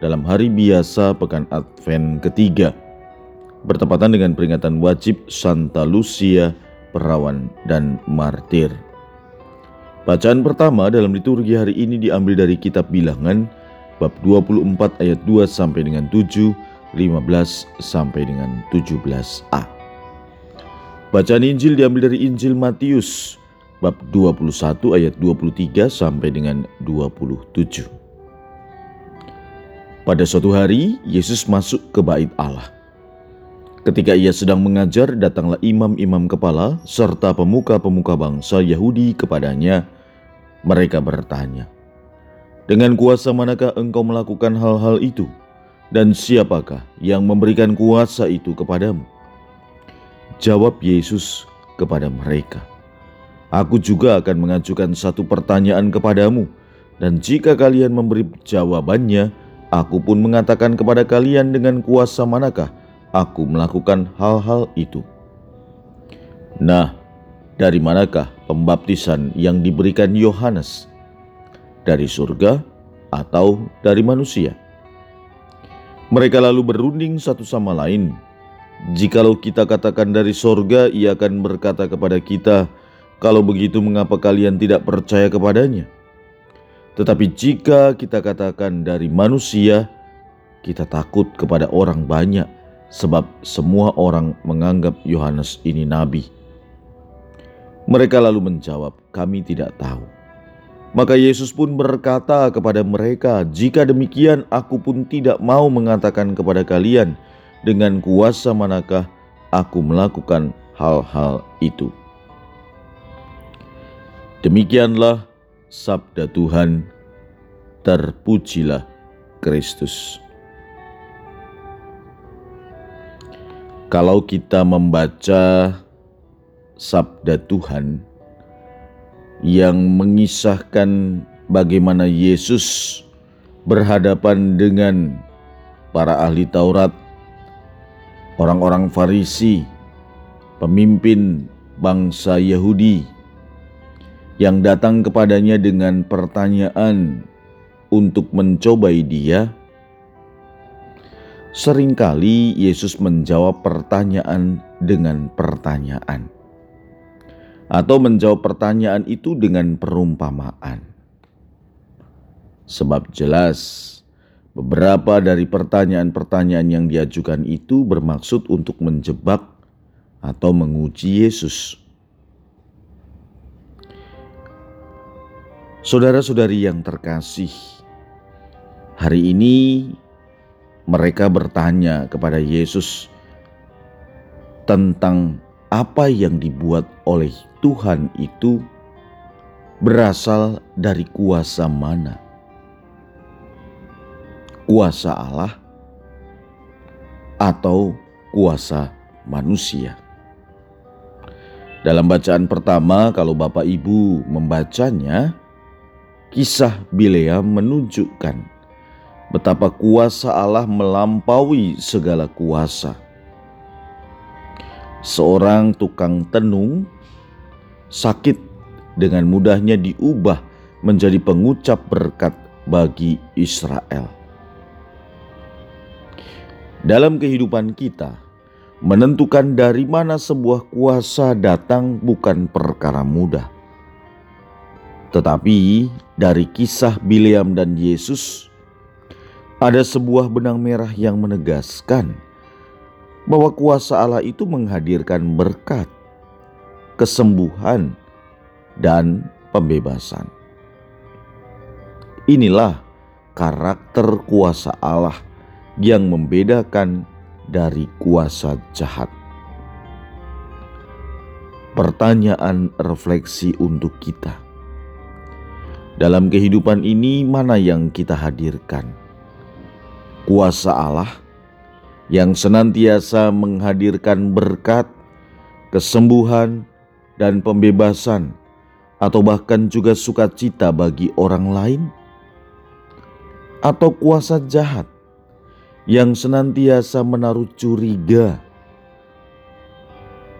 dalam hari biasa pekan Advent ketiga bertepatan dengan peringatan wajib Santa Lucia, perawan dan martir. Bacaan pertama dalam liturgi hari ini diambil dari kitab Bilangan bab 24 ayat 2 sampai dengan 7, 15 sampai dengan 17a. Bacaan Injil diambil dari Injil Matius bab 21 ayat 23 sampai dengan 27. Pada suatu hari, Yesus masuk ke bait Allah. Ketika ia sedang mengajar, datanglah imam-imam kepala serta pemuka-pemuka bangsa Yahudi kepadanya. Mereka bertanya, "Dengan kuasa manakah engkau melakukan hal-hal itu? Dan siapakah yang memberikan kuasa itu kepadamu?" Jawab Yesus kepada mereka, "Aku juga akan mengajukan satu pertanyaan kepadamu, dan jika kalian memberi jawabannya, Aku pun mengatakan kepada kalian dengan kuasa manakah aku melakukan hal-hal itu. Nah, dari manakah pembaptisan yang diberikan Yohanes? Dari surga atau dari manusia? Mereka lalu berunding satu sama lain. Jikalau kita katakan dari sorga, ia akan berkata kepada kita, "Kalau begitu, mengapa kalian tidak percaya kepadanya?" Tetapi jika kita katakan dari manusia, kita takut kepada orang banyak, sebab semua orang menganggap Yohanes ini nabi. Mereka lalu menjawab, "Kami tidak tahu." Maka Yesus pun berkata kepada mereka, "Jika demikian, aku pun tidak mau mengatakan kepada kalian dengan kuasa manakah aku melakukan hal-hal itu." Demikianlah sabda Tuhan, terpujilah Kristus. Kalau kita membaca sabda Tuhan yang mengisahkan bagaimana Yesus berhadapan dengan para ahli Taurat, orang-orang Farisi, pemimpin bangsa Yahudi, yang datang kepadanya dengan pertanyaan untuk mencobai dia, sering kali Yesus menjawab pertanyaan dengan pertanyaan, atau menjawab pertanyaan itu dengan perumpamaan. Sebab jelas, beberapa dari pertanyaan-pertanyaan yang diajukan itu bermaksud untuk menjebak atau menguji Yesus. Saudara-saudari yang terkasih, hari ini mereka bertanya kepada Yesus tentang apa yang dibuat oleh Tuhan itu berasal dari kuasa mana? Kuasa Allah atau kuasa manusia? Dalam bacaan pertama, kalau Bapak Ibu membacanya, Kisah Bileam menunjukkan betapa kuasa Allah melampaui segala kuasa. Seorang tukang tenung sakit dengan mudahnya diubah menjadi pengucap berkat bagi Israel. Dalam kehidupan kita, menentukan dari mana sebuah kuasa datang bukan perkara mudah tetapi dari kisah Bileam dan Yesus, ada sebuah benang merah yang menegaskan bahwa kuasa Allah itu menghadirkan berkat, kesembuhan, dan pembebasan. Inilah karakter kuasa Allah yang membedakan dari kuasa jahat. Pertanyaan refleksi untuk kita dalam kehidupan ini, mana yang kita hadirkan? Kuasa Allah yang senantiasa menghadirkan berkat, kesembuhan, dan pembebasan, atau bahkan juga sukacita bagi orang lain, atau kuasa jahat yang senantiasa menaruh curiga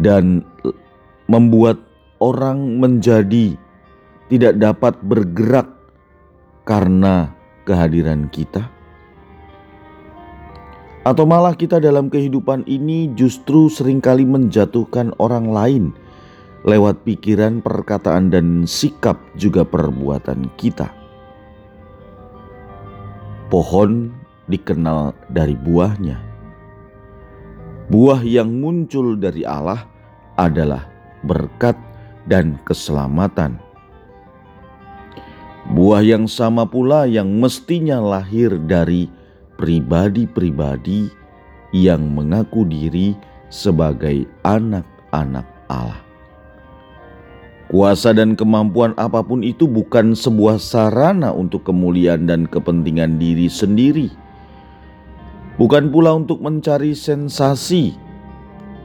dan membuat orang menjadi tidak dapat bergerak karena kehadiran kita? Atau malah kita dalam kehidupan ini justru sering kali menjatuhkan orang lain lewat pikiran, perkataan, dan sikap juga perbuatan kita. Pohon dikenal dari buahnya. Buah yang muncul dari Allah adalah berkat dan keselamatan. Buah yang sama pula yang mestinya lahir dari pribadi-pribadi yang mengaku diri sebagai anak-anak Allah. Kuasa dan kemampuan apa pun itu bukan sebuah sarana untuk kemuliaan dan kepentingan diri sendiri. Bukan pula untuk mencari sensasi,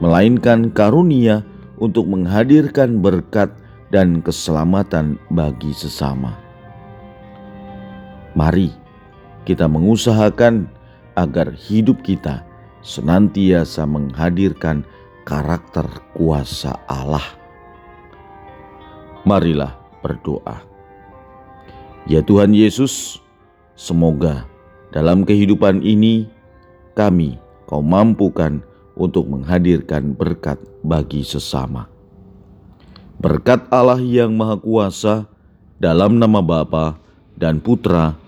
melainkan karunia untuk menghadirkan berkat dan keselamatan bagi sesama. Mari kita mengusahakan agar hidup kita senantiasa menghadirkan karakter kuasa Allah. Marilah berdoa. Ya Tuhan Yesus, semoga dalam kehidupan ini kami kau mampukan untuk menghadirkan berkat bagi sesama. Berkat Allah yang Maha Kuasa dalam nama Bapa dan Putra